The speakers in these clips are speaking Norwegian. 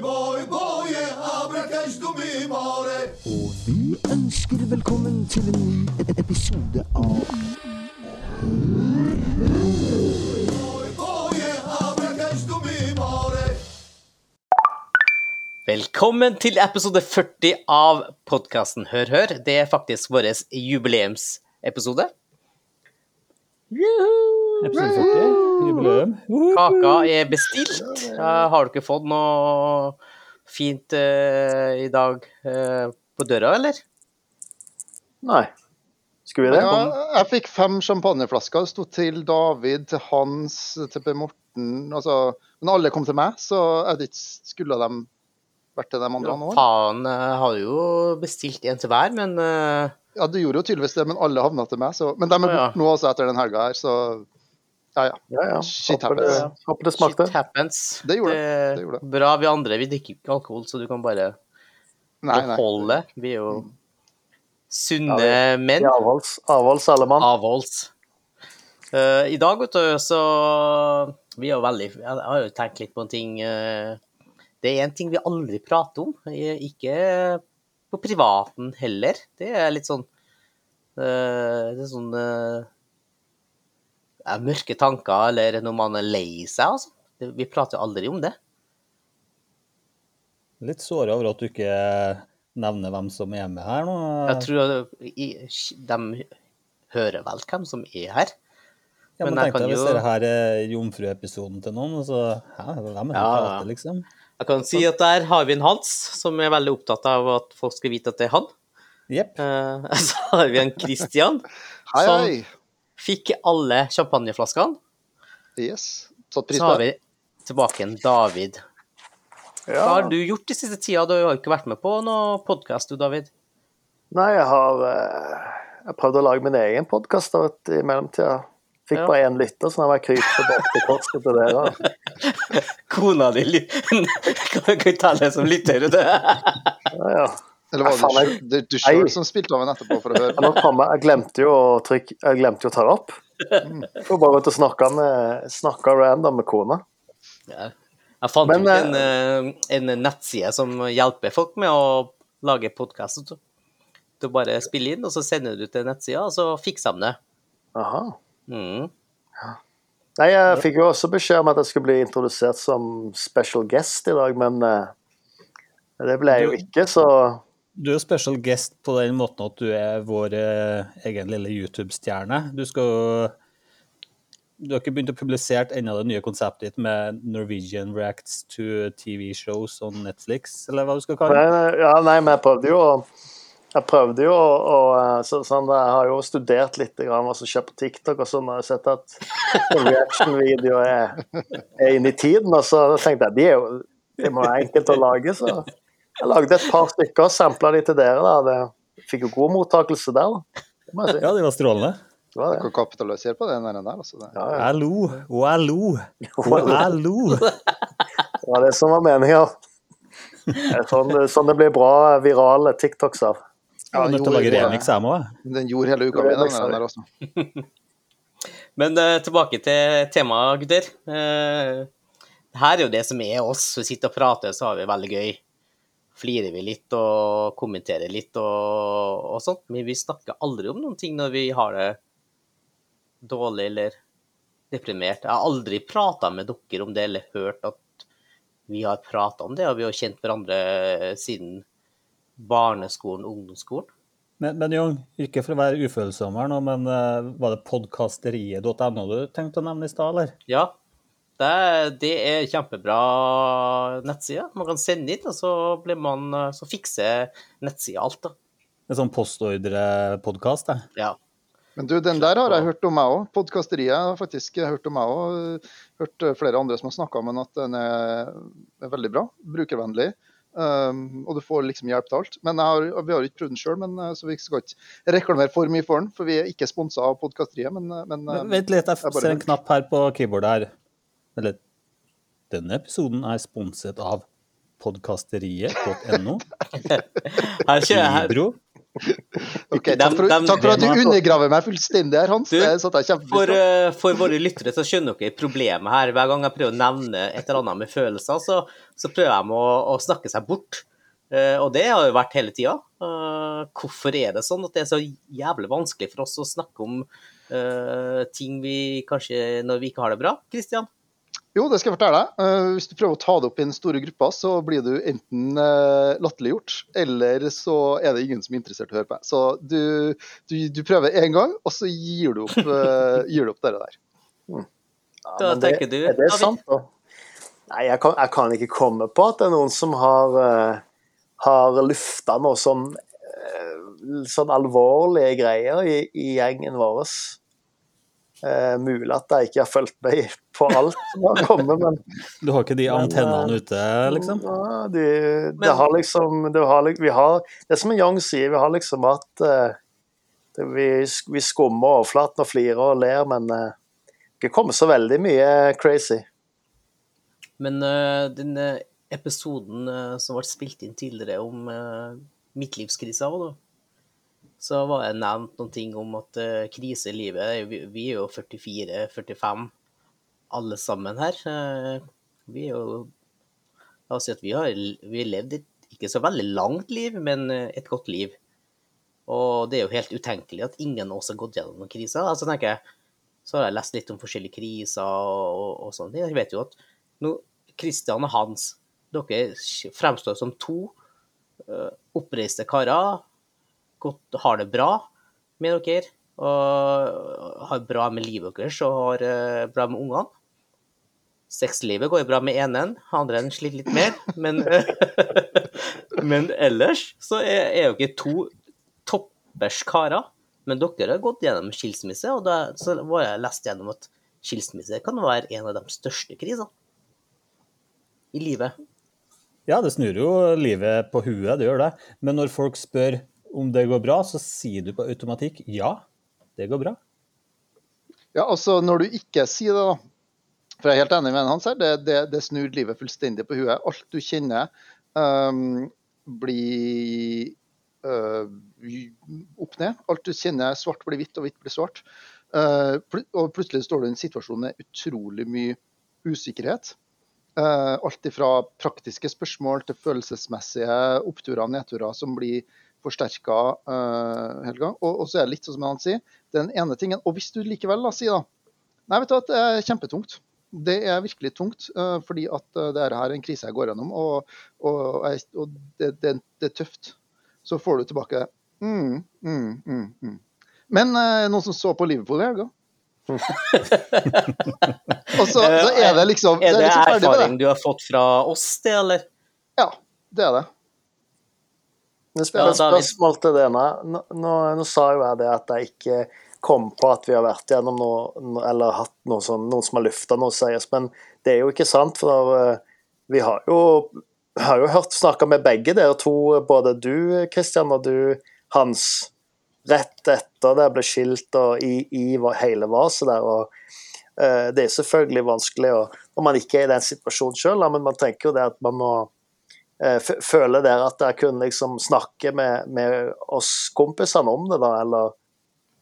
boy, boy, boy, abracash du mi. Og vi ønsker velkommen til en ny e- episode av. Velkommen til episode 40 av podkasten Hør Hør. Det er faktisk vår jubileumsepisode. Episode 40, jubileum. Kaka er bestilt. Har har dere fått noe fint uh, i dag uh, på døra, eller? Nei. Skulle vi det? Ja, jeg fikk fem champagneflasker. Det sto til David, til Hans, til Per Morten. Altså, men alle kom til meg, så jeg vet ikke, skulle de vært til de andre nå? Faen, jeg har jo bestilt en til hver, men uh... Ja, du gjorde jo tydeligvis det, men alle havna til meg. Så. Men de er borte ja. nå også etter den helga her, så ja ja. Ja, ja. Shit happens. håper det smakte. shit happens. Det gjorde det. Det gjorde det. Bra, vi andre vi drikker ikke alkohol, så du kan bare Nei, nei. beholde. Vi er jo sunne Ja, menn. I avholds, avholds alle mann. avholds. Uh, I dag, vet du, så Vi er jo veldig Jeg har jo tenkt litt på en ting uh, Det er en ting vi aldri prater om. eh, Ikke på privaten heller. Det er litt sånn uh, Det er sånn ja, Mørke tanker, eller når man er lei seg, altså. Vi prater jo aldri om det. Litt såra over at du ikke nevner hvem som er med her nå. Jeg tror at de hører vel hvem som er her. ja, men men jeg deg Hvis jo- dette her er jomfruepisoden til noen, så hæ, hvem er det som Ja, prater, liksom? Jeg kan si at der har vi en Hans, som er veldig opptatt av at folk skal vite at det er han. Yep. Eh, Så har vi en Christian, Hei, som hei. Fikk alle champagneflaskene. Yes. Satt pris Så har vi tilbake en David. Ja. Hva har du gjort de siste tida? Du har jo ikke vært med på noen podkast, du, David. Nei, jeg har eh, Jeg prøvde å lage min egen podkast i mellomtida. Fikk Ja. bare én lytter, så nå må jeg krype bak til korset til dere. Kona di Kan du ta det som lytter? Du? Ja, ja. Eller var det jeg- du, du sjøl som spilte av en etterpå for å høre? Jeg, jeg glemte jo å trykke Jeg glemte jo å ta det opp. Får bare ut og snakke random med kona. Ja. Jeg fant Men, ut en, eh, en nettside som hjelper folk med å lage podkast. Du bare spiller inn, og så sender du til nettsida, og så fikser de det. Aha. Mm. Nei, jeg fikk jo også beskjed om at jeg skulle bli introdusert som special guest i dag, men eh, det ble jeg jo ikke, så Du er special guest på den måten at du er vår eh, egen lille YouTube-stjerne. Du skal Du har ikke begynt å publisere ennå det nye konseptet ditt med Norwegian reacts to TV shows on Netflix, eller hva du skal kalle det? ja, nei, men jeg prøvde jo å jeg prøvde jo å, å så, sånn, Jeg har jo studert litt grann hva som skjer på TikTok, og sånn, og jeg har sett at reaction-videoer er, er inne i tiden. Og så tenkte jeg de er jo, det må være enkelt å lage, så jeg lagde et par stykker og sampla de til dere. da, Det fikk jo god mottakelse der, da. Det må jeg si. Ja, de var strålende. Det var det. kapitaliserer på den der. Altså. Ja, ja. Jeg og hallo, og hallo. Det var det som var meninga. Sånn, sånn det blir bra virale TikToks av. Remix, jeg må. jeg. Den gjorde hele uka mi, den der, der også. Men uh, tilbake til temaet, gutter. Uh, her er jo det som er oss. Vi sitter og prater, så har vi det veldig gøy. Flirer vi litt og kommenterer litt og, og sånt. Men vi snakker aldri om noen ting når vi har det dårlig eller deprimert. Jeg har aldri prata med dere om det eller hørt at vi har prata om det, og vi har kjent hverandre siden barneskolen, ungdomsskolen. Men, men Jong, ikke for å være ufølsom her nå, men uh, var det podkasteriet.no du tenkte å nevne i stad, eller? Ja, det, er- det er kjempebra nettside. Man kan sende inn, og så, blir man, så fikser nettsida alt. da. En sånn postordrepodkast, jeg. Ja. Men du, den der har jeg hørt om meg òg. Podkasteriet har jeg faktisk hørt om meg òg. Hørt eh, flere andre som har snakka om den, at den er, er veldig bra. Brukervennlig. Um, og du får liksom hjelp til alt. Men jeg har, vi har ikke prøvd den sjøl, eh, så vi skal ikke reklamere for mye for den. For vi er ikke sponsa av Podkasteriet, men, men, men eh, Vent litt, jeg jeg ser en knapp her på keyboardet her. Eller Denne episoden er sponset av podkasteriet.no. Libro. Okay, takk, for, takk for at du undergraver meg fullstendig her, Hans. Du, Det satte jeg For, kjempepris på. eh, for våre lyttere så skjønner dere problemet her. Hver gang jeg prøver å nevne et eller annet med følelser, så, så prøver de å, å snakke seg bort. Eh, og det har jo vært hele tida. hvorfor er det sånn at det er så jævlig vanskelig for oss å snakke om eh, ting vi kanskje når vi ikke har det bra? Kristian? Jo, det skal jeg fortelle deg. Eh, hvis du prøver å ta det opp i den store gruppa, så blir du enten uh, latterliggjort, eller så er det ingen som er interessert i å høre på. Så du, du, du prøver én gang, og så gir du opp, eh, gir du opp det der. Ja, Da men det, tenker du, Er det sant, da? Nei, jeg kan, jeg kan ikke komme på at det er noen som har, har lufta noe sånn, eh, sånn alvorlige greier i, i gjengen vår. Uh, mulig at jeg ikke har fulgt med på alt som har kommet, men Du har ikke de Men, antennene ute, liksom? ja, de, det har liksom det, har, vi har, det er som Young sier, vi har liksom hatt eh, det, vi, vi skummer overflaten og flirer og ler, men det ikke kommet så veldig mye crazy. Men uh, den eh, episoden uh, som ble spilt inn tidligere om uh, midtlivskrisa òg, da, så var det nevnt noen ting om at uh, krise i livet Vi, er jo 44-45 alle sammen her. Uh, vi er jo La oss si at vi har, vi har levd et ikke så veldig langt liv, men eh, et godt liv. Og det er jo helt utenkelig at ingen av oss har gått gjennom noen kriser. Altså tenker jeg, Så har jeg lest litt om forskjellige kriser og, og, og sånne ting. Jeg vet jo at nå, Christian og Hans, dere fremstår som to uh, oppreiste karer. Godt, har det bra med dere. Og har bra med livet deres og har eh, bra med ungene. Sexlivet går bra med enen, andre enn sliter litt mer. Men, men ellers så er, er jo ikke to toppers karer. Men dere har gått gjennom skilsmisse, og da så var jeg lest gjennom at skilsmisse kan være en av de største krisene i livet. Ja, det snur jo livet på huet, det gjør det. Men når folk spør om det går bra, så sier du på automatikk ja, det går bra. Ja, altså Når du ikke sier det, da. For jeg er helt enig med Hans her, det, det, det snur livet fullstendig på huet. Alt du kjenner um, blir uh, opp ned. Alt du kjenner svart blir hvitt og hvitt blir svart. Uh, og plutselig står du i en situasjon med utrolig mye usikkerhet. Uh, alt fra praktiske spørsmål til følelsesmessige oppturer og nedturer som blir forsterka uh, Helga. Og, og så er det litt sånn som han sier, den ene tingen. Og hvis du likevel da sier da Nei, vet du at det er kjempetungt. Det er virkelig tungt, uh, fordi at uh, det her er en krise jeg går gjennom, og, og, og det, det, det, er tøft. Så får du tilbake mm, mm, mm, mm. Men uh, noen som så på Liverpool i helga? og så, så er det liksom Er det liksom ferdig med erfaring du har fått fra oss, det, eller? Ja, det er det. Men spørsmål til det. Nå, nå, nå sa jo jeg det at jeg ikke kom på at vi har vært gjennom noe, eller hatt noe sånn, noen som har lufta noe seriøst, men det er jo ikke sant. For eh, vi har jo, har jo hørt snakka med begge dere to, både du Kristian og du Hans, rett etter det ble skilt og i, i hele vaset der. og eh, Det er selvfølgelig vanskelig å, når man ikke er i den situasjonen sjøl, men man tenker jo det at man må føler dere at dere kunne liksom snakke med, med oss kompisene om det, da? Eller,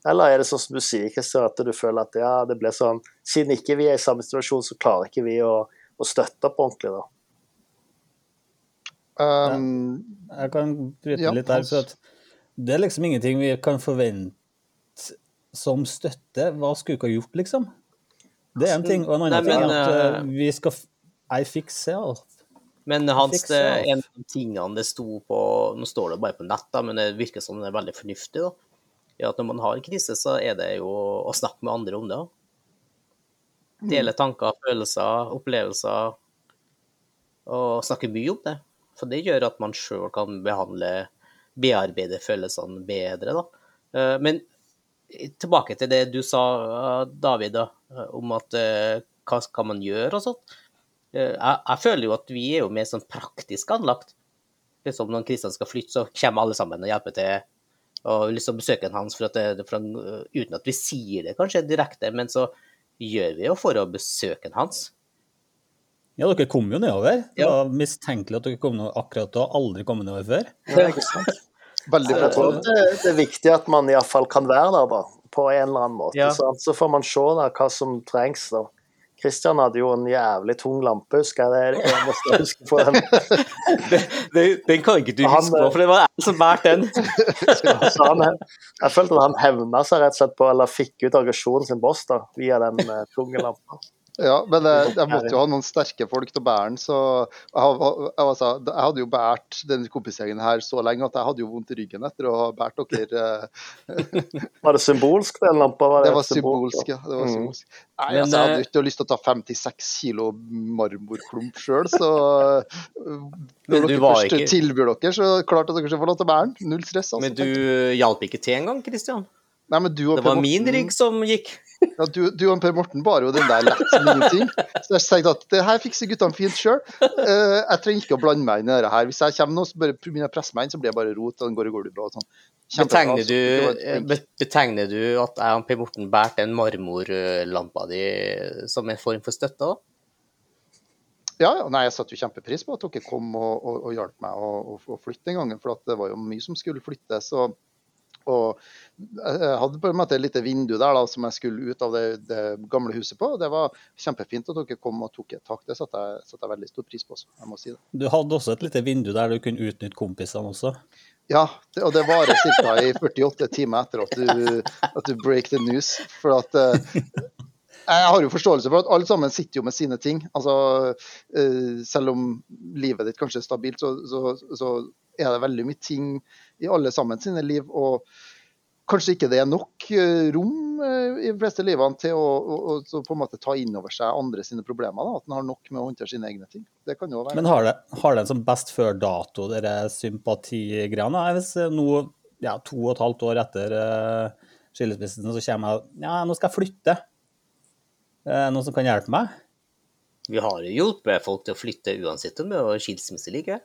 eller er det sånn som du sier, Kristian, at du føler at ja, det ble sånn Siden ikke vi er i samme situasjon, så klarer ikke vi å, å støtte opp ordentlig, da. Um, Jeg kan bryte Ja, litt der. For at Det er liksom ingenting vi kan forvente som støtte. Hva skulle dere gjort, liksom? Det er en ting. Og en annen Nei, ting men, er at eh, eh, vi skal I fix alt. Men Hans, det, en av tingene det sto på Nå står det bare på nett, da, men det virker som det er veldig fornuftig. da, er at Når man har krise, så er det jo å snakke med andre om det. da. Dele tanker, følelser, opplevelser. Og snakke mye om det. For det gjør at man sjøl kan behandle, bearbeide følelsene bedre. da. Eh, Men tilbake til det du sa, David, da, om at eh, hva skal man gjøre og sånt. Eh, Jeg, jeg føler jo at vi er jo mer sånn praktisk anlagt. Liksom når Kristian skal flytte, så kommer alle sammen og hjelper til. Og liksom besøker hans for at det, for han, uh, uten at vi sier det kanskje direkte, men så gjør vi jo for å besøke hans. Ja, dere kom jo nedover. Det Ja. var mistenkelig at dere kom noe akkurat da, aldri kommet nedover før. Ja, ikke sant? Veldig det, det er viktig at man iallfall kan være der, da. På en eller annen måte. Ja. Så får man se da, hva som trengs. da. Christian hadde jo en jævlig tung lampe, husker jeg. Det eneste jeg husker på den. Den, den kan ikke du Han, huske på, for det var jeg som bærte den. Han, jeg følte at han hevna seg rett og slett på, eller fikk ut aggresjonen sin på oss da, via den eh, tunge lampa. Ja, men jeg, jeg måtte jo ha noen sterke folk til å bære den, så jeg, altså, jeg hadde jo båret denne kompisgjengen her så lenge at jeg hadde jo vondt i ryggen etter å ha båret dere. eh, Var det symbolsk, den lampa? Var Det det var symbolsk, ja. Det var Mm. symbolsk. Nei, Men, altså, jeg hadde eh, ikke lyst til å ta 56 kilo marmorklump sjøl, så Når dere først ikke- tilbyr dere, så klart at dere skal få lov til å bære den. Null stress. altså. Men du hjalp ikke til engang, Christian. Nei, men du og Det var min rigg som gikk. Ja, du, du og Per Morten bar jo den der lett som ingenting. Så jeg tenkte at det her fikser guttene fint sjøl. jeg trenger ikke å blande meg inn i det her. Hvis jeg kommer nå så bare begynner å presse meg inn, så blir jeg bare rot, og den går og går du bra. og Sånn. Betegner altså. du, betegner du at jeg og Per Morten bærte en marmorlampa di som en form for støtte? da? Ja, ja, nei, jeg satte jo kjempepris på at dere kom og, og, og hjalp meg å, flytte den gangen, for det var jo mye som skulle flyttes. Og, og jeg hadde på en måte et lite vindu der da, som jeg skulle ut av det, det gamle huset på. Det var kjempefint at dere kom og tok et tak. Det satte jeg, satte jeg veldig stor pris på. jeg må si det. Du hadde også et lite vindu der du kunne utnytte kompisene også. Ja, det, og det varer ca. i 48 timer etter at du, at du break the news. For at eh, jeg har jo forståelse for at alle sammen sitter jo med sine ting. Altså, eh, selv om livet ditt kanskje er stabilt, så, så, så er det veldig mye ting i alle sammen sine liv. Og kanskje ikke det er nok eh, rom eh, i de fleste livene til å, å, å på en måte ta inn over seg andre sine problemer. Da. At en har nok med å håndtere sine egne ting. Det kan jo være. Men har det, har det en sånn best før dato, dere sympatigreiene? Hvis nå, ja, to og et halvt år etter skilsmissen, så kommer jeg Ja, nå skal jeg flytte. Eh, noen som kan hjelpe meg? Vi har jo hjulpet folk til å flytte uansett om det var skilsmisse eller ikke.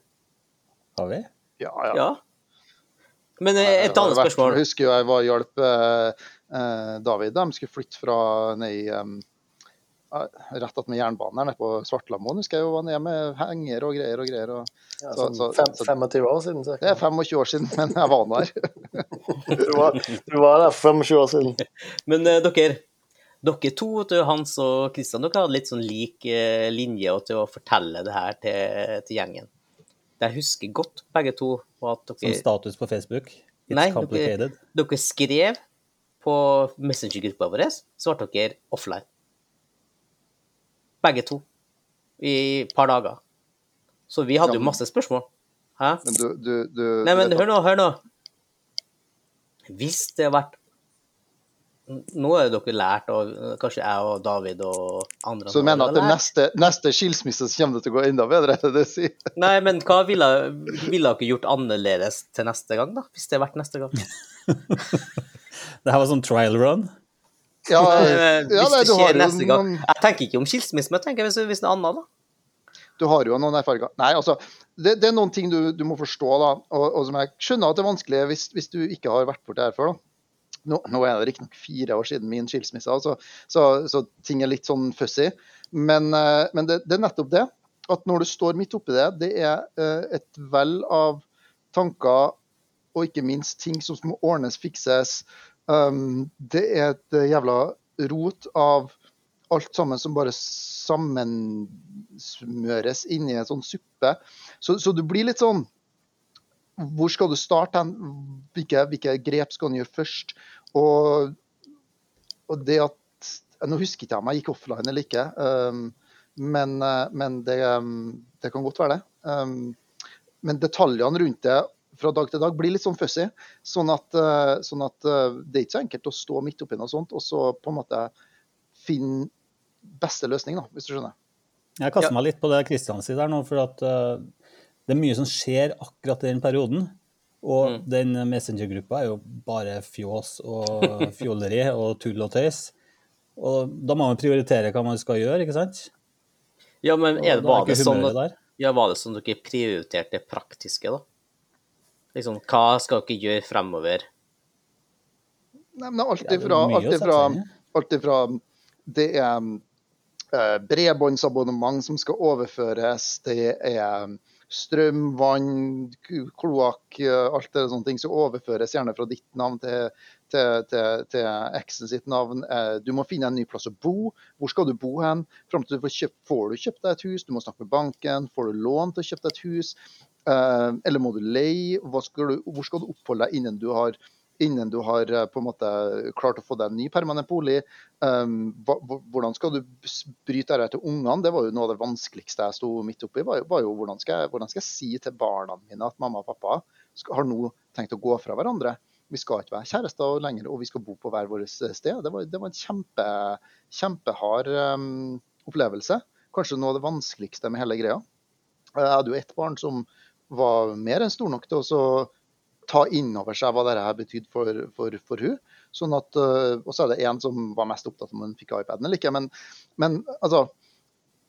Har vi? Ja, ja. Ja. Men eh, et annet vært- spørsmål. Jeg husker jo jeg var hjalp eh, eh, David. De skulle flytte fra ned i um, rett attmed jernbanen her nede på Svartlamoen. Husker jeg jo var nede med henger og greier og greier. Og, Ja, Så- sånn så- fem, så- 25 år siden, det er 25 år siden, men jeg var nå her. Du var, du var der for 25 år siden. Men eh, dere, dere to, Hans og Kristian, dere hadde litt sånn lik eh, linje og til å fortelle det her til, til gjengen. Jeg husker godt, begge to, at dere... Som status på Facebook? It's Nei, dere- complicated. dere skrev på Messenger-gruppa vår, så ble dere offline. Begge to. I et par dager. Så vi hadde Ja, jo masse spørsmål. Hæ? Men du, du, du Nei, men hør nå, hør nå. Hvis det har vært Nå er dere lært, og kanskje jeg og David og andre Så du mener at det neste, neste skilsmisse så kommer det til å gå enda bedre? det det si. Nei, men hva ville, ville dere gjort annerledes til neste gang, da? Hvis det har vært neste gang? Det her var sånn trial run. Ja, Eh, ja hvis nei, det skjer jo neste gang. noen- Jeg tenker ikke om skilsmisse, men jeg tenker hvis, hvis det er annet, da. du har jo noen erfaringer. Nei, altså, det, det er noen ting du, du må forstå, da, og, og som jeg skjønner at det er vanskelig hvis, hvis du ikke har vært borti det her før. da. Nå, nå er det riktignok fire år siden min skilsmisse, altså, så, så ting er litt sånn fussy. Men, eh, men det, det er nettopp det. At når du står midt oppi det, det er eh, et vell av tanker og ikke minst ting som må ordnes, fikses. Um, det er et eh, jævla rot av alt sammen som bare sammensmøres inni en sånn suppe. Så, så du blir litt sånn Hvor skal du starte hen? Hvilke, hvilke grep skal du gjøre først? Og, og det at Nå husker ikke jeg om jeg gikk offline eller ikke, um, men, eh, men det, um, det kan godt være det. Um, men detaljene rundt det fra dag til dag blir litt sånn fussy. Sånn at, eh, sånn at eh, det er ikke så enkelt å stå midt oppi noe sånt og så på en måte finne beste løsning, da, hvis du skjønner. Jeg kaster Ja. meg litt på det Kristian sier der nå, for at eh, det er mye som skjer akkurat i den perioden. Og Mm. den Messenger-gruppa er jo bare fjås og fjolleri og tull og tøys. Og da må man prioritere hva man skal gjøre, ikke sant? Ja, men er, er var, det sånn, at- ja, var det sånn dere prioriterte det praktiske, da? Liksom, hva skal dere gjøre fremover? Nei, men alt det ifra, alt ifra, alt ifra det er eh, bredbåndsabonnement som skal overføres, det er strøm, vann, kloakk, eh, alt det sånne ting som overføres gjerne fra ditt navn til, til, til, til eksen sitt navn. Eh, Du må finne en ny plass å bo. Hvor skal du bo hen? Fram til du får kjøpt, får du kjøpt deg et hus, du må snakke med banken. Får du lån til å kjøpe deg et hus? Eh, Eller må du leie? Hvor skal du oppholde deg innen du har innen du har eh, på en måte klart å få deg en ny permanent bolig. Hva- hvordan skal du bryte dette til ungene? Det var jo noe av det vanskeligste jeg sto midt oppi. Var, jo- hvordan skal, jeg, hvordan skal jeg si til barna mine at mamma og pappa har nå tenkt å gå fra hverandre? Vi skal ikke være kjærester lenger, og vi skal bo på hver vårt sted. Det var, det var en kjempe, kjempehard um, opplevelse. Kanskje noe av det vanskeligste med hele greia. Jeg hadde jo ett barn som var mer enn stor nok til å ta inn over seg hva dette betydde for, for, for hun. Sånn at, øh, og så er det en som var mest opptatt av om hun fikk iPaden eller ikke. Men, men altså,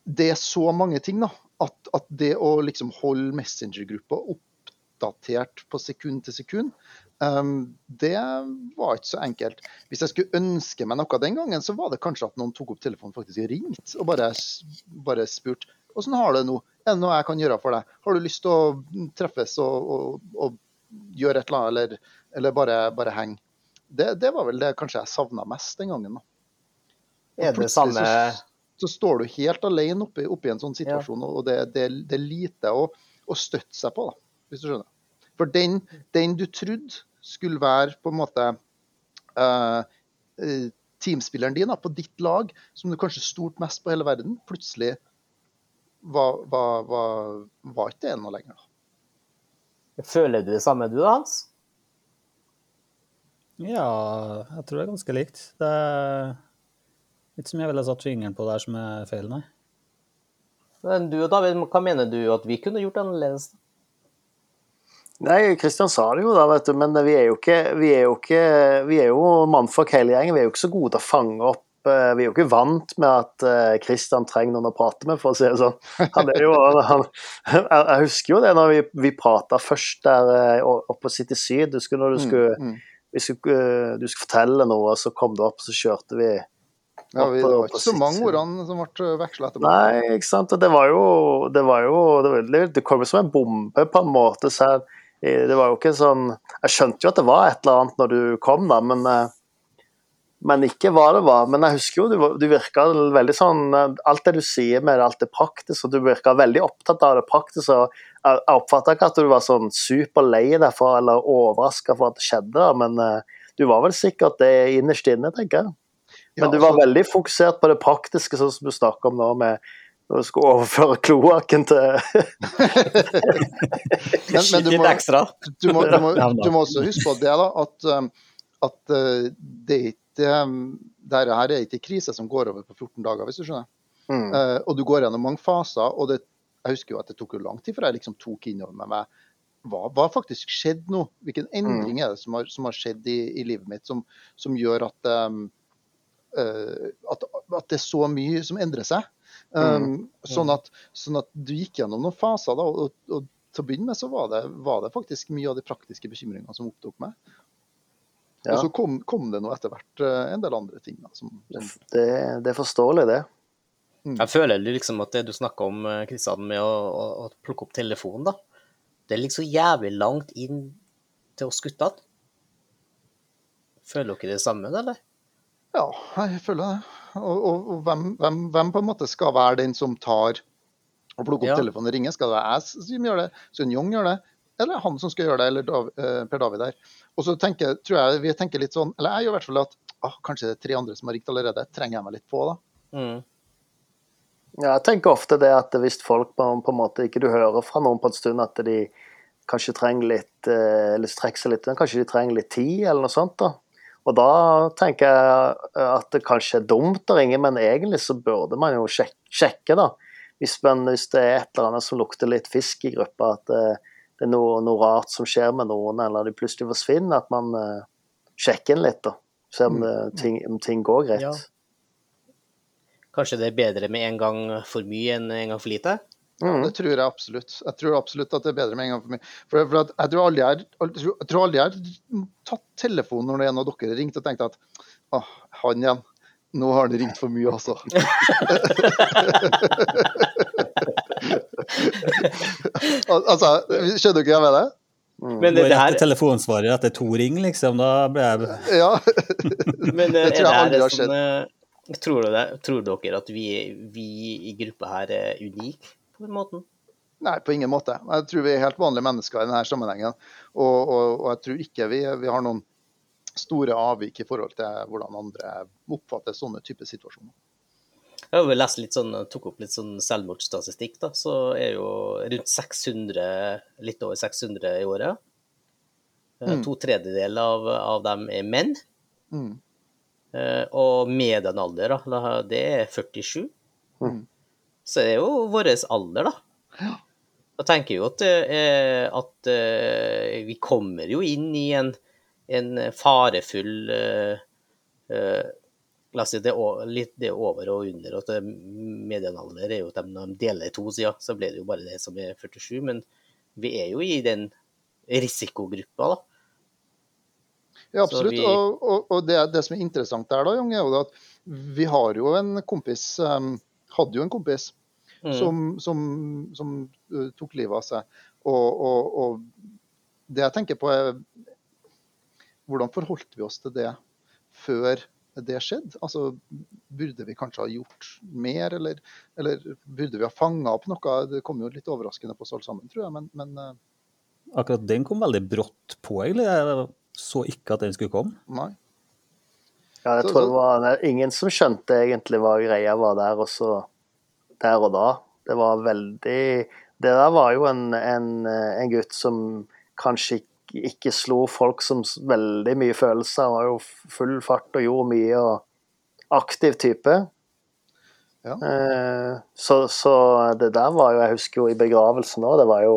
det er så mange ting da, at, at det å liksom holde Messenger-gruppa oppdatert på sekund til sekund, um, det var ikke så enkelt. Hvis jeg skulle ønske meg noe den gangen, så var det kanskje at noen tok opp telefonen faktisk og ringte og bare, bare spurt hvordan har du det nå? Er det noe jeg kan gjøre for deg? Har du lyst til å treffes og, og, og gjøre et eller annet, eller, eller bare, bare henge? Det, det var vel det kanskje jeg savna mest den gangen. da. Er det samme så, så står du helt alene oppi, oppi en sånn situasjon, og det, det, det er lite å, å støtte seg på, da, hvis du skjønner. For den, den du trodde skulle være på en måte eh, teamspilleren din da, på ditt lag, som du kanskje stolte mest på hele verden, plutselig var, var, var, var ikke det ennå lenger. da. Føler du det samme du da, Hans? Ja, jeg tror det er ganske likt. Det er ikke som jeg ville satt fingeren på der som er feil, nei. Men du og David, hva mener du at vi kunne gjort annerledes? Nei, Kristian sa det jo da, vet du, men vi er jo ikke Vi er jo, ikke, vi er jo mannfolk hele gjengen. Vi er jo ikke så gode til å fange opp Vi er jo ikke vant med at eh, Kristian trenger noen å prate med, for å si det sånn. Han er jo, han, jeg husker jo det når vi, vi prata først der eh, oppe på City Syd. Du når du skulle, Mm, mm. skulle, eh, du skulle fortelle noe, og så kom du opp, og så kjørte vi Ja, vi, det var ikke så mange ordene som ble veksla etterpå. Nei, ikke sant. Det var jo Det, var jo, det, var, det- kom jo som en bombe, på en måte. Så det var jo ikke sånn Jeg skjønte jo at det var et eller annet når du kom, da, men eh, men ikke hva det var. Men jeg husker jo du, du virka veldig sånn Alt det du sier med alt det praktiske, og du virka veldig opptatt av det praktiske. og Jeg, jeg oppfatta ikke at du var sånn superlei deg for eller overraska for at det skjedde, men uh, du var vel sikkert det innerst inne, tenker jeg. Men Ja, du var så... veldig fokusert på det praktiske, sånn som du snakker om nå, med når du skulle overføre kloakken til Men, men du, Litt må, ekstra. du, må, du, må, du må også huske på det, da, at, um, at uh, det er ikke um, Dette her er ikke krise som går over på 14 dager, hvis du skjønner. mm. Uh, og du går gjennom mange faser. og det, Jeg husker jo at det tok jo lang tid før jeg liksom tok inn over meg meg, hva har faktisk skjedd nå? Hvilken endring er det som har, som har skjedd i, i livet mitt som, som gjør at, um, uh, at, at det er så mye som endrer seg? Um, sånn, at, sånn at du gikk gjennom noen faser, da, og, og til å begynne med så var det, var det faktisk mye av de praktiske bekymringene som opptok meg. Ja. Og så kom, kom det nå etter hvert uh, en del andre ting. Da, som, som, det, det er forståelig, det. Jeg føler liksom at det du snakker om, Kristian, med å, å, å plukke opp telefonen, da. Det ligger så jævlig langt inn til oss guttene. Føler dere det samme, eller? Ja, jeg føler det. Og, og, og hvem, hvem, hvem på en måte skal være den som tar og plukker opp Ja. telefonen og ringer? Skal det være jeg som gjør det? Skal Jong gjør det? Eller han som skal gjøre det? Eller Dav, eh, Per David der? Og så tenker, tror jeg vi tenker litt sånn, eller jeg gjør i hvert fall at ah, kanskje det er tre andre som har ringt allerede. Trenger jeg meg litt på, da? Mm. Ja, jeg tenker ofte det at hvis folk på, på en måte ikke du hører fra noen på en stund at de kanskje trenger litt eh, eller strekker seg litt, kanskje de trenger litt tid eller noe sånt. da. Og da tenker jeg at det kanskje er dumt å ringe, men egentlig så burde man jo sjekke, sjekke, da. Hvis, man, hvis det er et eller annet som lukter litt fisk i gruppa, at eh, det er noe, noe rart som skjer med noen, eller de plutselig forsvinner, at man uh, sjekker inn litt, da. Ser om, mm. ting, om ting går greit. Ja. Kanskje det er bedre med en gang for mye enn en gang for lite? Ja, Det tror jeg absolutt. Jeg tror absolutt at det er bedre med en gang for mye. For, for at jeg, tror aldri jeg, jeg tror- aldri jeg har tatt telefonen når en av dere ringte og tenkte at åh, han igjen. Nå har han ringt for mye, altså. Al altså, skjønner du hva jeg mener? Men Går det, det her til telefonsvarer etter to ring, liksom. Da ble jeg Ja. Men eh, Det tror jeg er det aldri har sånn, eh, tror, det, tror dere at vi, vi i gruppa her er unike på den måten? Nei, på ingen måte. Jeg tror vi er helt vanlige mennesker i denne sammenhengen. Og, og, og jeg tror ikke vi, vi har noen store avvik i forhold til hvordan andre oppfatter sånne typer situasjoner. Jeg har lest litt sånn, tok opp litt sånn selvmordsstatistikk, da, så er jo rundt 600, litt over 600 i året. Eh, Mm. To tredjedeler av, av dem er menn. Mm. Eh, Og medianalder, da, det er 47. Mm. Så det er jo vår alder, da. Da tenker jeg jo at, eh, at vi kommer jo inn i en, en farefull si det er, litt, det er over og under. og det- Medianalder er jo at de, når de deler i to sider, så blir det jo bare det som er 47. Men vi er jo i den risikogruppa, da. Ja, absolutt. vi- Og, og, og det, det som er interessant der, da, Jung, er jo at vi har jo en kompis um, Hadde jo en kompis Mm. som, som, som uh, tok livet av seg. Og, og, og det jeg tenker på, er hvordan forholdt vi oss til det før det skjedde? Altså, burde vi kanskje ha gjort mer, eller, eller burde vi ha fanga opp noe? Det kom jo litt overraskende på oss alle sammen, tror jeg. Men, men uh, Akkurat den kom veldig brått på, egentlig. Jeg så ikke at den skulle komme. nei. Ja, jeg Så- tror det var det ingen som skjønte egentlig hva greia var der, og så der og da. Det var veldig Det der var jo en, en, en gutt som kanskje ikke, ikke slo folk som veldig mye følelser. Han var jo full fart og gjorde mye og aktiv type. Ja. Eh, så, så det der var jo Jeg husker jo i begravelsen òg, det var jo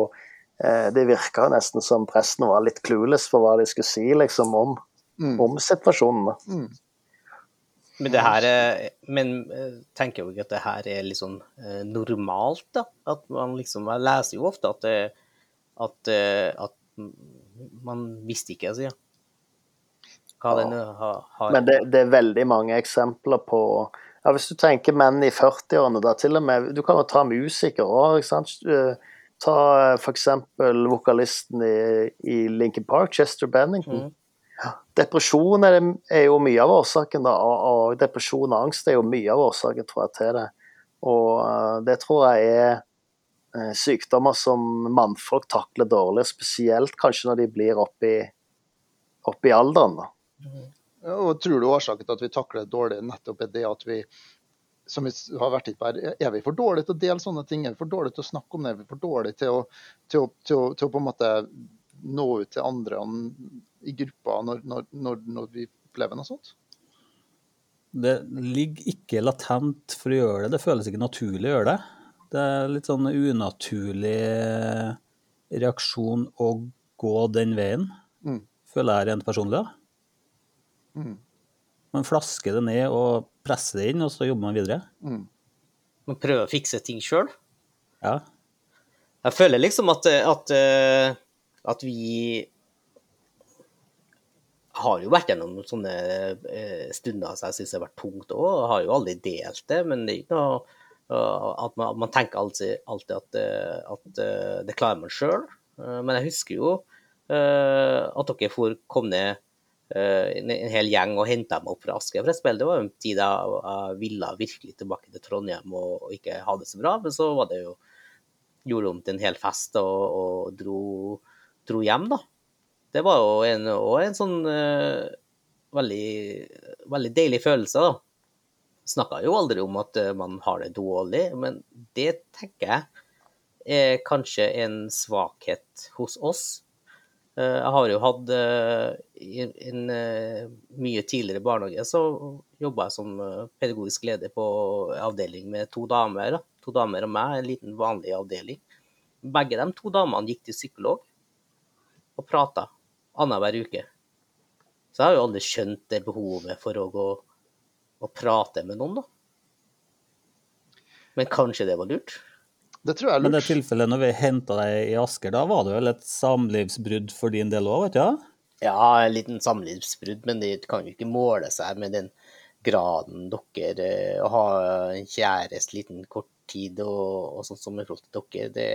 eh, Det virka nesten som presten var litt clueless for hva de skulle si liksom om, Mm. om situasjonen. Mm. Men det her er, men eh, tenker jo ikke at det her er litt sånn eh, normalt, da? At man liksom Jeg leser jo ofte at, det- at, eh, at man visste ikke, altså, ja. Hva den eh, har, har Men det, det er veldig mange eksempler på ja, Hvis du tenker menn i 40-årene, da til og med Du kan jo ta musikere òg, ikke sant. Eh, Ta f.eks. vokalisten i, i Linkin Park, Chester Bennington. Mm. Depresjon er, det, er jo mye av årsaken, da. Og, og depresjon og angst er jo mye av årsaken, tror jeg, til det. Og uh, det tror jeg er eh, sykdommer som mannfolk takler dårlig, spesielt kanskje når de blir oppi, oppi alderen. da. Ja, Og tror du årsaken til at vi takler det dårlig, nettopp er det at vi som vi har vært på her, Er vi for dårlige til å dele sånne ting? Er vi for dårlige til å snakke om det? Er vi for dårlige til å, til å, til å, til å på en måte nå ut til andre i gruppa når, når, når, når vi opplever noe sånt? Det ligger ikke latent for å gjøre det. Det føles ikke naturlig å gjøre det. Det er litt sånn unaturlig reaksjon å gå den veien, Mm. føler jeg rent personlig. da. Mm. Man flasker det ned og presser det inn, og så jobber man videre. Mm. Man prøver å fikse ting sjøl. Ja. Jeg føler liksom at, at, at vi har jo vært gjennom sånne eh, stunder som jeg syns har vært tungt òg. Har jo aldri delt det, men det er ikke noe at man, man tenker alltid, alltid at, eh, at eh, det klarer man sjøl. Men jeg husker jo eh, at dere for, kom ned eh, en, hel gjeng og henta meg opp fra Asker, For det var jo en tid jeg, jeg ville virkelig tilbake til Trondheim og, og ikke ha det så bra, men så var det jo gjorde om til en hel fest og, og dro, dro hjem, da. Det var jo en, en sånn uh, veldig, veldig deilig følelse, da. Snakka jo aldri om at eh, man har det dårlig, men det tenker jeg er kanskje en svakhet hos oss. Eh, Jeg har jo hatt eh, en mye tidligere barnehage, så jobba jeg som pedagogisk leder på avdeling med to damer. Da. To damer og meg, en liten vanlig avdeling. Begge de to damene gikk til psykolog og prata annenhver uke. Så jeg har jo aldri skjønt det behovet for å gå og prate med noen, da. Men kanskje det var lurt? Det tror jeg er lurt. Men det tilfellet når vi henta deg i Asker, da var det vel et samlivsbrudd for din del òg, vet du? Ja? Ja, en liten samlivsbrudd, men det kan jo ikke måle seg med den, graden dere eh, Å ha en kjæreste liten kort tid og, og sånn som i forhold til dere, det,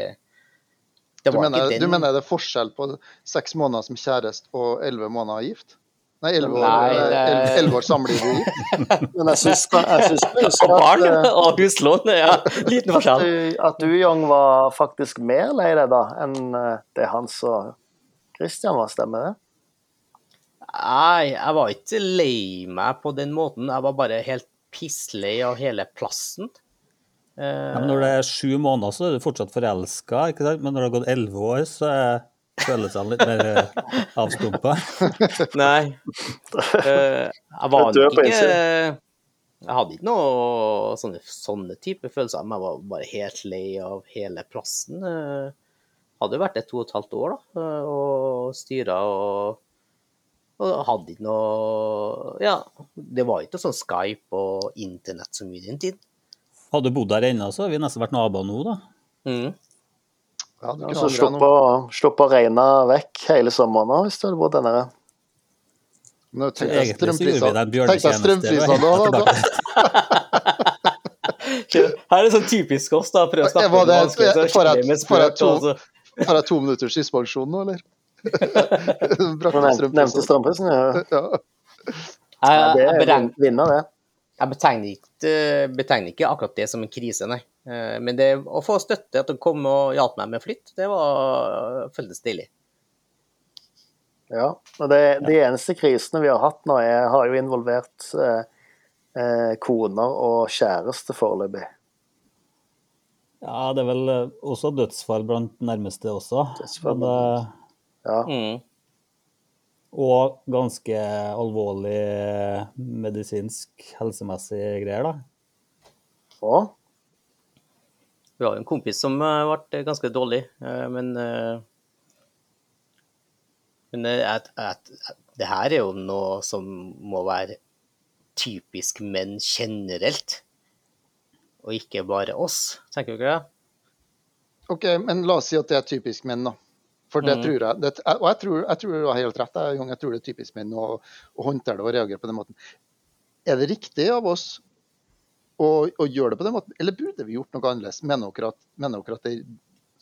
det Du var mener, ikke du mener det er forskjell på seks måneder som kjæreste og elleve måneder gift? Nei, elleve år, eh, år samliv. Men jeg syns jeg syns Og barn at, og huslån, ja. Liten forskjell. du, at du, Young, var faktisk mer lei deg da enn eh, det Hans og Christian var, stemmer det? Nei, jeg var ikke lei meg på den måten. Jeg var bare helt pisslei av hele plassen. Eh, Ja, men når det er sju måneder, så er du fortsatt forelska? Men når det har gått elleve år, så er følelsene litt mer eh, avstumpa. Nei. Eh, jeg var nok ikke. Jeg hadde ikke noe sånne, sånne type følelser, men jeg var bare helt lei av hele plassen. Eh, hadde jo vært det to og et halvt år, da, og styra og og hadde ikke noe Ja, det var ikke sånn Skype og internett så mye i den tid. Hadde du bodd der ennå, så hadde vi nesten vært naboer nå, da. Mm. Ja, du Og kunne så angre sluppe nå. å, regne vekk hele sommeren nå, hvis du hadde bodd der nede. Nå vi deg strømprisene og da, da. Her er det sånn typisk oss, da. Prøve å snakke om det- vanskelig, så får jeg- får to minutters suspensjon nå, eller? Nevnte, strømprisen, ja. Ja. Jeg, det er vinner, det. Jeg betegner, ikke, betegner ikke akkurat det som en krise, nei. Eh, Men det å få støtte, at de kom og hjalp meg med flytt, det var, føltes deilig. Ja, og det, De eneste krisene vi har hatt nå, er, har jo involvert eh, eh, koner og kjæreste foreløpig. Ja, det er vel eh, også dødsfall blant nærmeste også. Dødsfall Men, eh, Ja. Mm. Og ganske alvorlig medisinsk, helsemessig greier, da. Og Vi har jo en kompis som eh, ble ganske dårlig, eh, men eh, Men at, jeg- det her er jo noe som må være typisk menn generelt, og ikke bare oss, tenker du ikke det? OK, men la oss si at det er typisk menn, da. For det Mhm. tror jeg det, Og jeg tror, jeg tror du har helt rett, jeg, jeg tror det er typisk menn å, å håndtere det og reagere på den måten. Er det riktig av oss å, å gjøre det på den måten, eller burde vi gjort noe annerledes? Mener dere at, mener dere at det,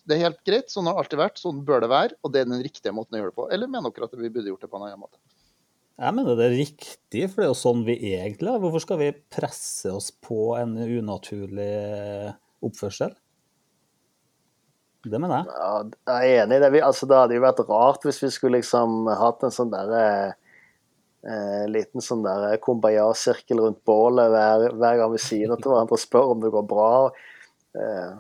det er helt greit, sånn har det alltid vært, sånn bør det være, og det er den riktige måten å gjøre det på? Eller mener dere at vi burde gjort det på en annen måte? Jeg mener det er riktig, for det er jo sånn vi egentlig er. Hvorfor skal vi presse oss på en unaturlig oppførsel? Det mener jeg. ja, jeg er enig i det. Altså, det hadde jo vært rart hvis vi skulle liksom hatt en sånn derre eh, liten sånn der kumbaya-sirkel rundt bålet hver, hver gang vi sier noe til hverandre og spør om det går bra. Eh,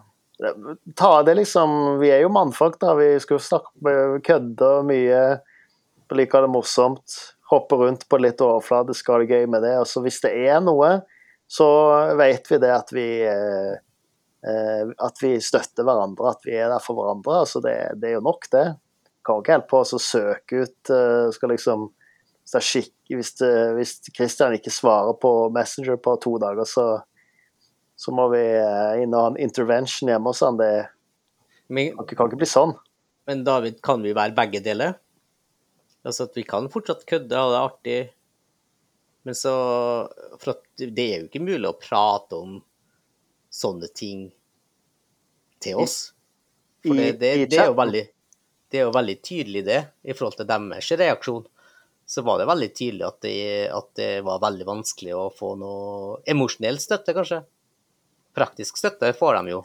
ta det liksom Vi er jo mannfolk, da. Vi skal jo snakke med kødde mye. Liker det morsomt. Hoppe rundt på litt overfladisk, ha det gøy med det. Altså, hvis det er noe, så vet vi det at vi eh, At vi støtter hverandre, at vi er der for hverandre. altså Det, det er jo nok, det. Kan ikke holde på oss å søke ut eh, skal liksom hvis, er skikk, hvis, det, hvis Christian ikke svarer på Messenger på to dager, så, så må vi eh, inn og ha en intervention hjemme hos han. Det Men, kan ikke, kan ikke bli sånn. men David, kan vi være begge deler? Altså at vi kan fortsatt kødde, ha det artig, men så For det er jo ikke mulig å prate om sånne ting til oss. For det, det, det, er jo veldig, det er jo veldig tydelig, det, i forhold til deres reaksjon. Så var det veldig tydelig at det, at det var veldig vanskelig å få noe emosjonell støtte, kanskje. Praktisk støtte får de jo.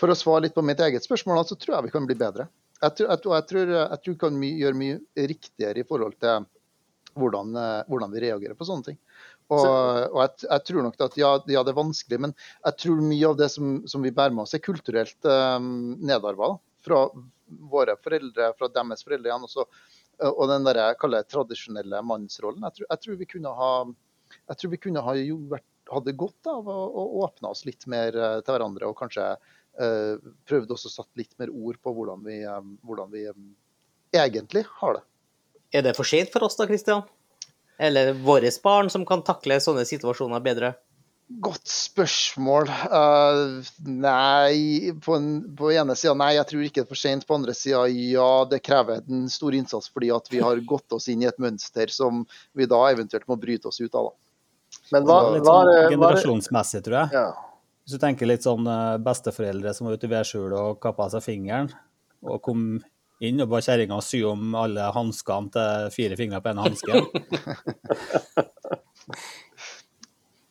For å svare litt på mitt eget spørsmål, så tror jeg vi kan bli bedre. Jeg tror, jeg, jeg tror, jeg tror vi kan gjøre mye riktigere i forhold til hvordan, eh, hvordan vi reagerer på sånne ting. Og, og jeg, jeg tror nok at ja, ja, det er vanskelig, men jeg tror mye av det som, som vi bærer med oss, er kulturelt um, nedarva. Fra våre foreldre, fra deres foreldre igjen. Også, og den der, jeg kaller det tradisjonelle mannsrollen. Jeg tror, jeg tror vi kunne ha jeg tror vi kunne ha jo vært, hadde godt av å, å åpne oss litt mer eh, til hverandre, og kanskje uh, prøvd også satt litt mer ord på hvordan vi, um, hvordan vi um, egentlig har det. Er det for sent for oss da, Kristian? Eller våre barn som kan takle sånne situasjoner bedre? Godt spørsmål. Uh, nei, på, en, på ene sida nei, jeg tror ikke det er for sent. På andre sida ja, det krever en stor innsats fordi at vi har gått oss inn i et mønster som vi da eventuelt må bryte oss ut av. Da. Men hva, Litt sånn hva er generasjonsmessig, tror jeg. ja. Hvis du tenker litt sånn eh, besteforeldre som var ute i vedskjulet og kappa seg fingeren, og kom inn og ba kjerringa sy om alle hanskene til fire fingre på ene hansken.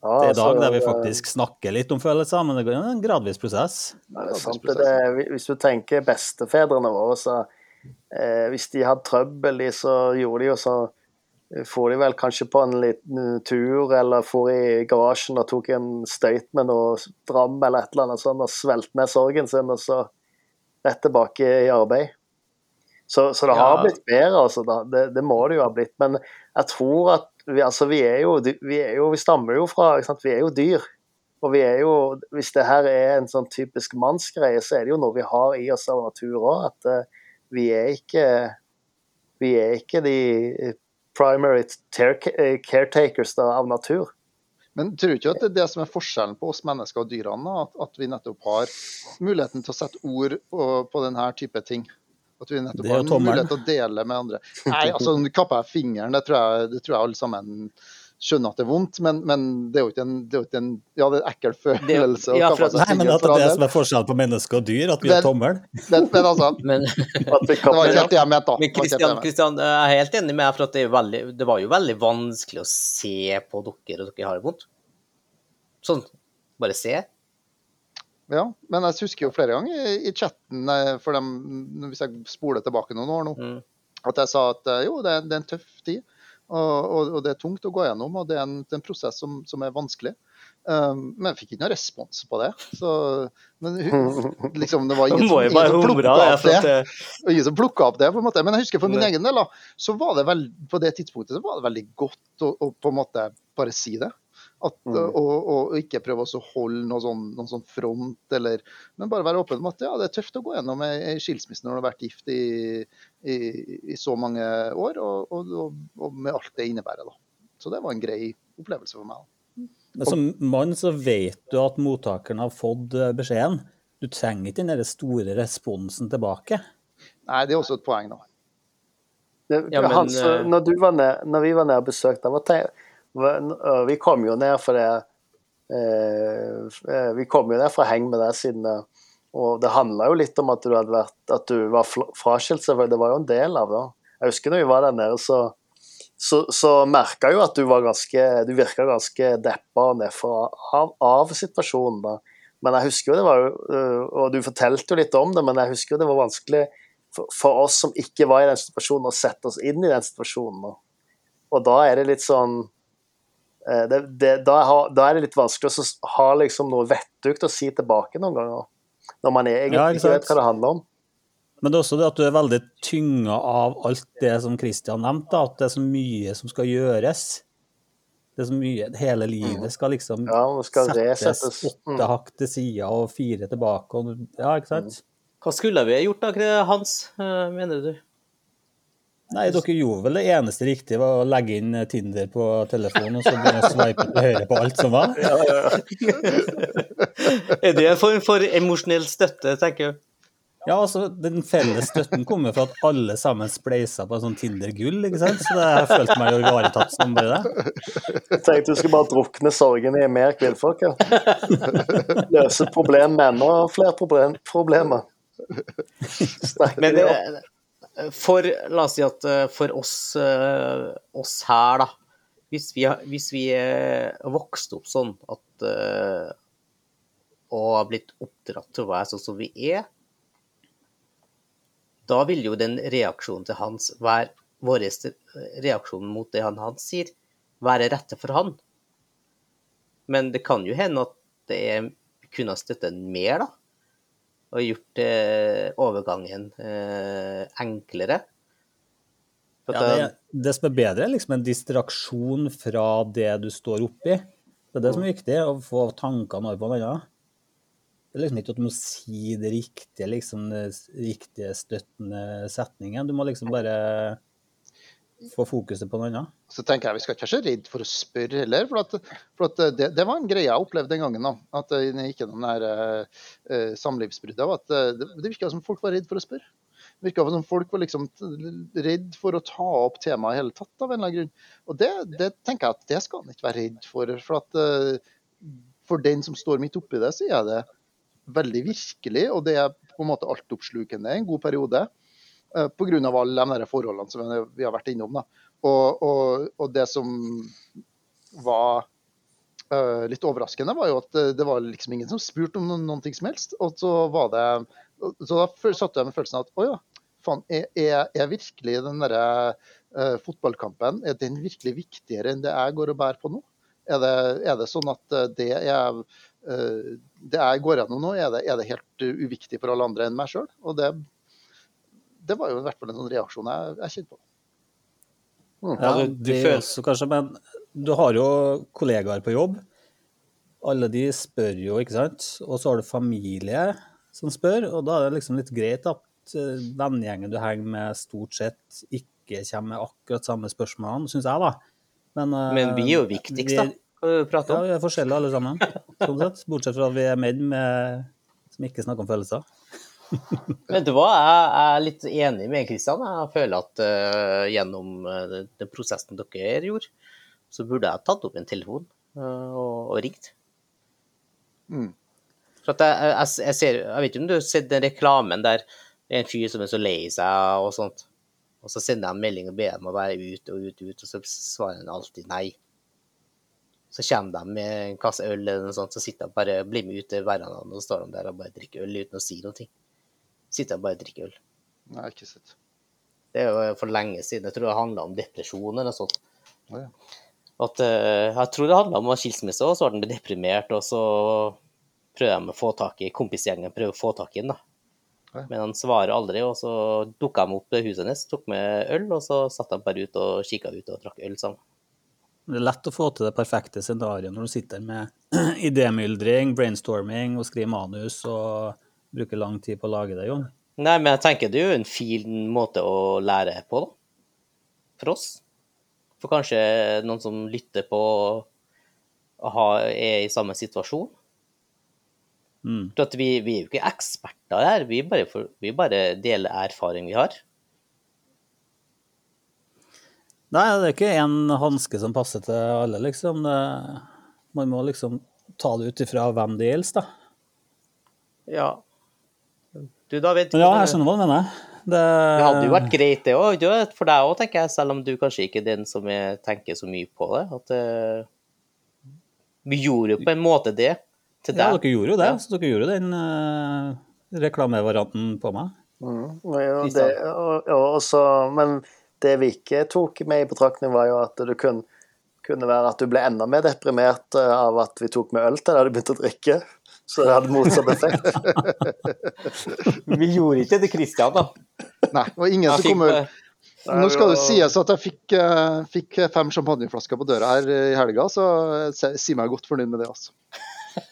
Ja, Det er i dag altså, der vi faktisk snakker litt om følelser, men det er en gradvis prosess. Ja, det er sant. Det, det, hvis du tenker bestefedrene våre, så eh, Hvis de hadde trøbbel, de, så gjorde de jo så For de vel kanskje på en liten tur, eller for i garasjen og tok en støyt med noe dram eller et eller annet sånt, og svelget ned sorgen sin, og så rett tilbake i arbeid. Så, så det har Ja. blitt bedre, altså. Det, det må det jo ha blitt. Men jeg tror at vi, altså, vi er jo Vi, er jo, vi stammer jo fra? Vi er jo dyr. Og vi er jo, hvis det her er en sånn typisk mannsgreie, så er det jo noe vi har i oss av natur òg. At uh, vi er ikke Vi er ikke de eh, primary eh, caretakers da, av natur. Men tror du ikke at det er det som er forskjellen på oss mennesker og dyrene? At, at vi nettopp har muligheten til å sette ord på, på denne type ting? At vi nettopp har mulighet til å dele med andre? Nei, altså, nå kapper jeg fingeren, det tror jeg, det tror jeg alle sammen skjønner at det er vondt, men, men det er jo ikke en, det er jo ikke en Ja, det er en ekkel følelse ja, kappe for- Nei, men at det er det som er forskjellen på menneske og dyr, at vi har tommel. Men, men altså, Men, det var ikke helt det jeg mente, da. Kristian. Kristian, jeg er helt enig med deg, for at det, er veldig, det var jo veldig vanskelig å se på dere og dere har det vondt. Sånn, bare se. Ja, men jeg husker jo flere ganger i, i chatten, eh, for dem, hvis jeg spoler tilbake noen år nå, Mm. at jeg sa at eh, jo, det er, det er en tøff tid. Og, og, og det er tungt å gå gjennom, og det er en, det er en prosess som, som er vanskelig. Um, men jeg fikk ikke noen respons på det. Så, men liksom, det var ingen som, ingen som plukka opp det. Ingen som plukket opp det, på en måte. Men jeg husker for min egen del, da, så var det vel, på det tidspunktet så var det veldig godt å, å på en måte bare si det. At, Mm. og, og, og ikke prøve å holde noen sånn, noen sånn front, eller, men bare være åpen om at ja, det er tøft å gå gjennom ei skilsmisse når du har vært gift i, i, i så mange år, og, og, og, og med alt det innebærer. da. Så det var en grei opplevelse for meg. Men som mann så vet du at mottakeren har fått eh, beskjeden. Du trenger ikke den store responsen tilbake. Nei, det er også et poeng, da. Det, Ja, men, Hans, eh, når, du var ned, når vi var nede og besøkte deg, Vi kom jo ned for det Vi kom jo ned for å henge med deg siden Og det handla jo litt om at du hadde vært At du var fraskilt, selvfølgelig. Det var jo en del av det. Jeg husker når vi var der nede, så så, så merka jo at du var ganske Du virka ganske deppa og nedfor av, av situasjonen, da. Men jeg husker jo det var jo Og du fortalte jo litt om det, men jeg husker jo det var vanskelig for, for oss som ikke var i den situasjonen, å sette oss inn i den situasjonen. da. Og da er det litt sånn det, det, da, har, da er det litt vanskelig å ha liksom noe vettugt å si tilbake noen ganger. Når man egentlig Ja, ikke vet hva det handler om. Men det er også det at du er veldig tynga av alt det som Kristian nevnte, at det er så mye som skal gjøres. Det er så mye, Hele livet skal liksom Ja, skal settes resettes. åtte Mm. hakk til sida og fire tilbake. Og, ja, ikke sant? Hva skulle vi gjort da, Hans, eh, mener du? Nei, dere gjorde vel det eneste riktige, var å legge inn Tinder på telefonen og så begynne å sveipe til høyre på alt som var. Er det en form for emosjonell støtte, tenker du? Ja, altså, Den felles støtten kommer fra at alle sammen spleisa på en sånn Tinder-gull, ikke sant? Så det har jeg følt meg jo ivaretatt som bare det. Jeg tenkte du skulle bare drukne sorgen i mer kvinnfolk. Ja. Løse problem med enda flere problem, problemer. Snakker Men de det. For, la oss si at eh, for oss, eh, oss her, da Hvis vi, hvis vi er vokst opp sånn at eh, Og har blitt oppdratt til å være sånn som vi er, da vil jo den reaksjonen til Hans være Vår reaksjon mot det han, han sier, være rette for han. Men det kan jo hende at det er, kunne ha støttet mer, da og gjort eh, overgangen eh, enklere. For Ja, det, det som er bedre, er liksom en distraksjon fra det du står oppi. Det er det som er viktig, å få tankene over på noe annet. Det er liksom ikke at du må si det riktige, liksom, det riktige støttende setningen. Du må liksom bare få fokuset på noe annet. Så tenker jeg vi skal ikke være så redd for å spørre heller. For, at, for at det, det, var en greie jeg opplevde den gangen. da, At det gikk gjennom det her uh, samlivsbruddet. At eh, det, det virka som folk var redd for å spørre. Det virka som folk var liksom redd for å ta opp temaet i hele tatt, av en eller annen grunn. Og det, det tenker jeg at det skal man ikke være redd for. For, at, uh, for den som står midt oppi det, så er det veldig virkelig, og det er på en måte altoppslukende en god periode. Uh, Pga. alle de forholdene som vi har vært innom. Og, og, og det som var uh, litt overraskende, var jo at det, det, var liksom ingen som spurte om noen, noen ting som helst. Og så var det så da satt jeg med følelsen av at å ja, faen, er, er, virkelig den derre uh, fotballkampen er den virkelig viktigere enn det jeg går og bærer på nå? Er det, er det sånn at det er uh, det jeg går gjennom nå, er det, er det helt uviktig for alle andre enn meg sjøl? Og det, det, var jo i hvert fall en sånn reaksjon jeg, jeg kjente på. Mm. Ja, du, du føler... også kanskje, men du har jo kollegaer på jobb. Alle de spør jo, ikke sant. Og så har du familie som spør, og da er det liksom litt greit at eh, vennegjengen du henger med, stort sett ikke kommer med akkurat samme spørsmålene, syns jeg, da. Men, Men, vi er jo viktigst, da. Hva prater om? Ja, vi er forskjellige alle sammen, sånn sett. Bortsett fra at vi er menn med, som ikke snakker om følelser. Vet du hva, jeg er litt enig med Kristian. Jeg føler at uh, gjennom uh, den prosessen dere gjorde, så burde jeg tatt opp en telefon uh, og, og, ringt. Mm. For at jeg, jeg, jeg, ser, jeg vet ikke om du har sett den reklamen der det er en fyr som er så lei seg og sånt, og så sender jeg en melding og ber dem å være ute og ute og ute, og så svarer han alltid nei. Så kommer de med en kasse øl eller noe sånt, så sitter de bare blir med ut til verandaen, og står de der og bare drikker øl uten å si noe sitter jeg bare og drikker øl. Nei, ikke sett. Det er jo for lenge siden. Jeg tror det handla om depresjon eller noe sånt. Ja. At, uh, jeg tror det handla om skilsmisse, og så ble han deprimert, og så prøvde de å få tak i kompisgjengen prøvde å få tak i den. da. Ja. Men han svarer aldri, og så dukka de opp ved huset hennes, tok med øl, og så satt de bare ut og kikka ut og drakk øl sammen. Det er lett å få til det perfekte scenarioet når du sitter med idémyldring, brainstorming og skriver manus og bruker lang tid på å lage det, Jon? Nei, men jeg tenker det er jo en fin måte å lære på, da. For oss. For kanskje noen som lytter på er i samme situasjon. Mm. For vi, vi, er jo ikke eksperter her, vi bare, for, vi bare deler erfaring vi har. Nei, det er ikke én hanske som passer til alle, liksom. Det, man må liksom ta det ut ifra hvem det gjelder, da. Ja, du, David? Ja, jeg skjønner hva du mener. Det... det hadde jo vært greit, det òg, for deg òg, tenker jeg, selv om du kanskje ikke er den som er, tenker så mye på det. At uh, vi gjorde jo på en måte det til deg. Ja, dere gjorde jo det. Så dere gjorde den uh, reklamevarianten på meg. Mm, ja, det, og, og så, men det vi ikke tok med i betraktning, var jo at det kunne, kunne være at du ble enda mer deprimert eh, av at vi tok med øl til deg da du begynte å drikke. Så det hadde motsatt effekt. Vi gjorde ikke det til Christian, da. Nei, det var ingen som kommer Nå skal det sies at jeg fikk, uh, fikk fem champagneflasker på døra her i helga, så si meg godt fornøyd med det. altså.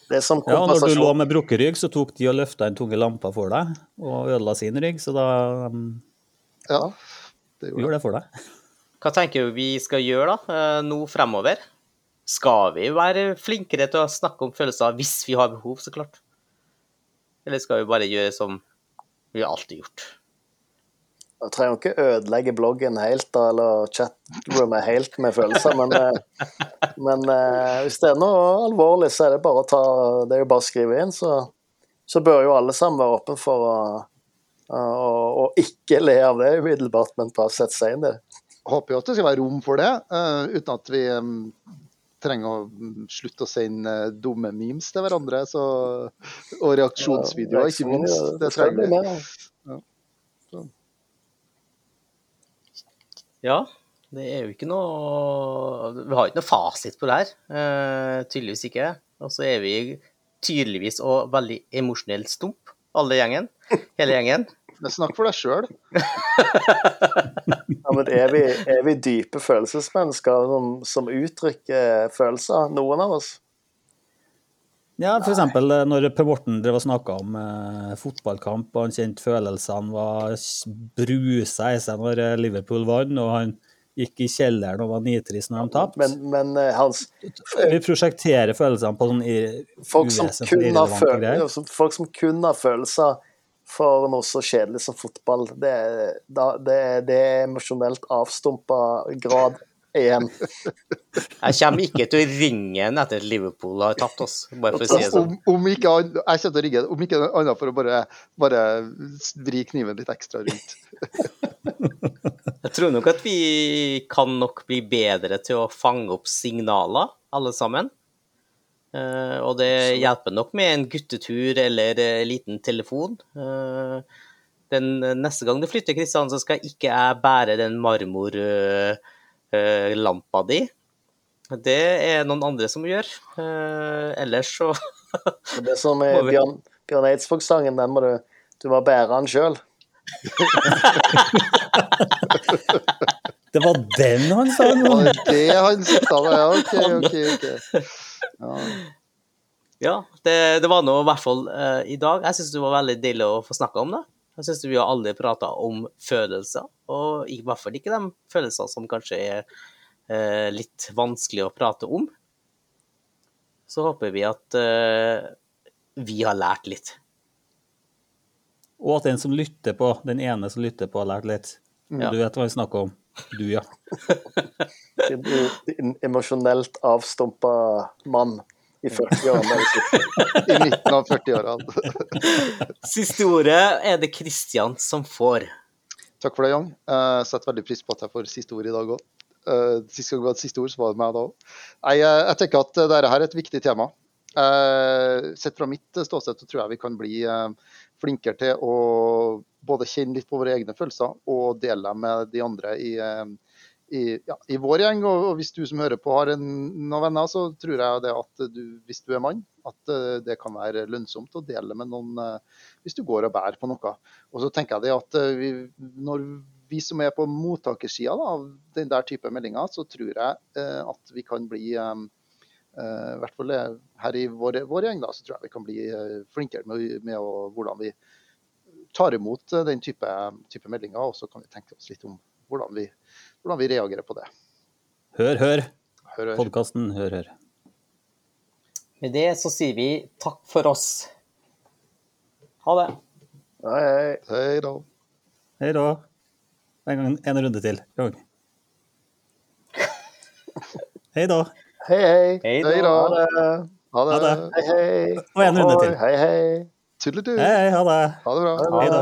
Det ja, når du lå med brukket rygg, så tok de og løfta en tunge lampa for deg og ødela sin rygg, så da um, Ja, det gjorde, gjorde det for deg. Hva tenker du vi skal gjøre da, eh, nå fremover? Skal vi være flinkere til å snakke om følelser hvis vi har behov, så klart? Eller skal vi bare gjøre som vi alltid har gjort? Jeg trenger jo ikke ødelegge bloggen helt da, eller chatroomet helt med følelser, men, eh, men uh, hvis det er noe alvorlig, så er det bare å ta Det er jo bare å skrive inn, så, så bør jo alle sammen være åpne for å, å, å, ikke le av det umiddelbart, men bare sette seg inn i det. Håper jo at det skal være rom for det, uh, uten at vi trenger å slutte å sende dumme memes til hverandre. Så, og reaksjonsvideoer, ikke minst. Det trenger vi. Ja. ja. Det er jo ikke noe Vi har ikke noe fasit på det her. Uh, tydeligvis ikke. Og så er vi tydeligvis og veldig emosjonelt stump, alle gjengen. Hele gjengen. Snakk for deg sjøl. ja, men er vi, er vi dype følelsesmennesker som, som, uttrykker følelser, noen av oss? Ja, f.eks. Eh, når Per Morten drev og snakka om eh, fotballkamp, og han kjente følelsene var brusa i seg når eh, Liverpool vant, og han gikk i kjelleren og var nitrist når de tapte. Men, men eh, Hans, Vi prosjekterer følelsene på sånn i- folk som, kun har irrelevante føl greier. altså, folk som kun har følelser for noe så kjedelig som fotball, det, da, det, det er emosjonelt avstumpa grad igjen. Jeg kommer ikke til å ringe en etter at Liverpool har tapt oss, bare for å si det sånn. Om, om ikke an- jeg kommer til å ringe om ikke annet for å bare, bare vri kniven litt ekstra rundt. Jeg tror nok at vi kan nok bli bedre til å fange opp signaler, alle sammen. Eh, og det hjelper nok med en guttetur eller en liten telefon. Eh, den neste gang du flytter Kristian, så skal ikke jeg bære den marmorlampa di. Det er noen andre som gjør. Eh, ellers så Det som er Må vi- Bjørn, Bjørn Eidsvåg-sangen, den må du du må bære den sjøl. Det var den han sa nå! var det han sa, ja. OK, OK. ok. Ja. Ja, det, det var nå i hvert fall uh, i dag. Jeg syns det var veldig deilig å få snakke om det. Jeg syns vi har aldri prata om følelser, og i hvert fall ikke de følelsene som kanskje er uh, litt vanskelig å prate om. Så håper vi at uh, vi har lært litt. Og at den som lytter på, den ene som lytter på, har lært litt. Mm. Du vet hva vi snakker om. Du, ja. En emosjonelt avstumpa mann i 40-årene. I midten av 40-årene. Siste ordet er det Kristian som får. Takk for det, Jan. Jeg setter veldig pris på at jeg får siste ord i dag òg. Sist gang vi hadde siste ord, så var det meg da òg. Jeg, eh, jeg tenker at dette her er et viktig tema. Eh, Sett fra mitt ståsted så tror jeg vi kan bli eh, flinkere til å både kjenne litt på våre egne følelser og dele dem med de andre i, eh, i, ja, i vår gjeng. Og, og hvis du som hører på har en, noen venner, så tror jeg det at du, hvis du er mann, at eh, det kan være lønnsomt å dele med noen eh, hvis du går og bærer på noe. Og så tenker jeg det at vi, når vi som er på mottakersida av den der type meldinger, så tror jeg at vi kan bli i hvert fall eh, her i vår, vår gjeng da, så tror jeg vi kan bli eh, flinkere med, med å, hvordan vi tar imot eh, den type, type meldinger. Og så kan vi tenke oss litt om hvordan vi, hvordan vi reagerer på det. Hør, hør. Hør, hør. Podkasten Hør, hør. Med det så sier vi takk for oss. Ha det. Hei, hei. Hei da. Hei da. En, gang, en runde til. Hei da. Hei, hei. Hei Hei da. Ha det. Ha det. Ha det. Hei, hei. Og en runde til. Hei, hei. Tudelu. Hei, ha det. Ha det bra. Ha Hei da.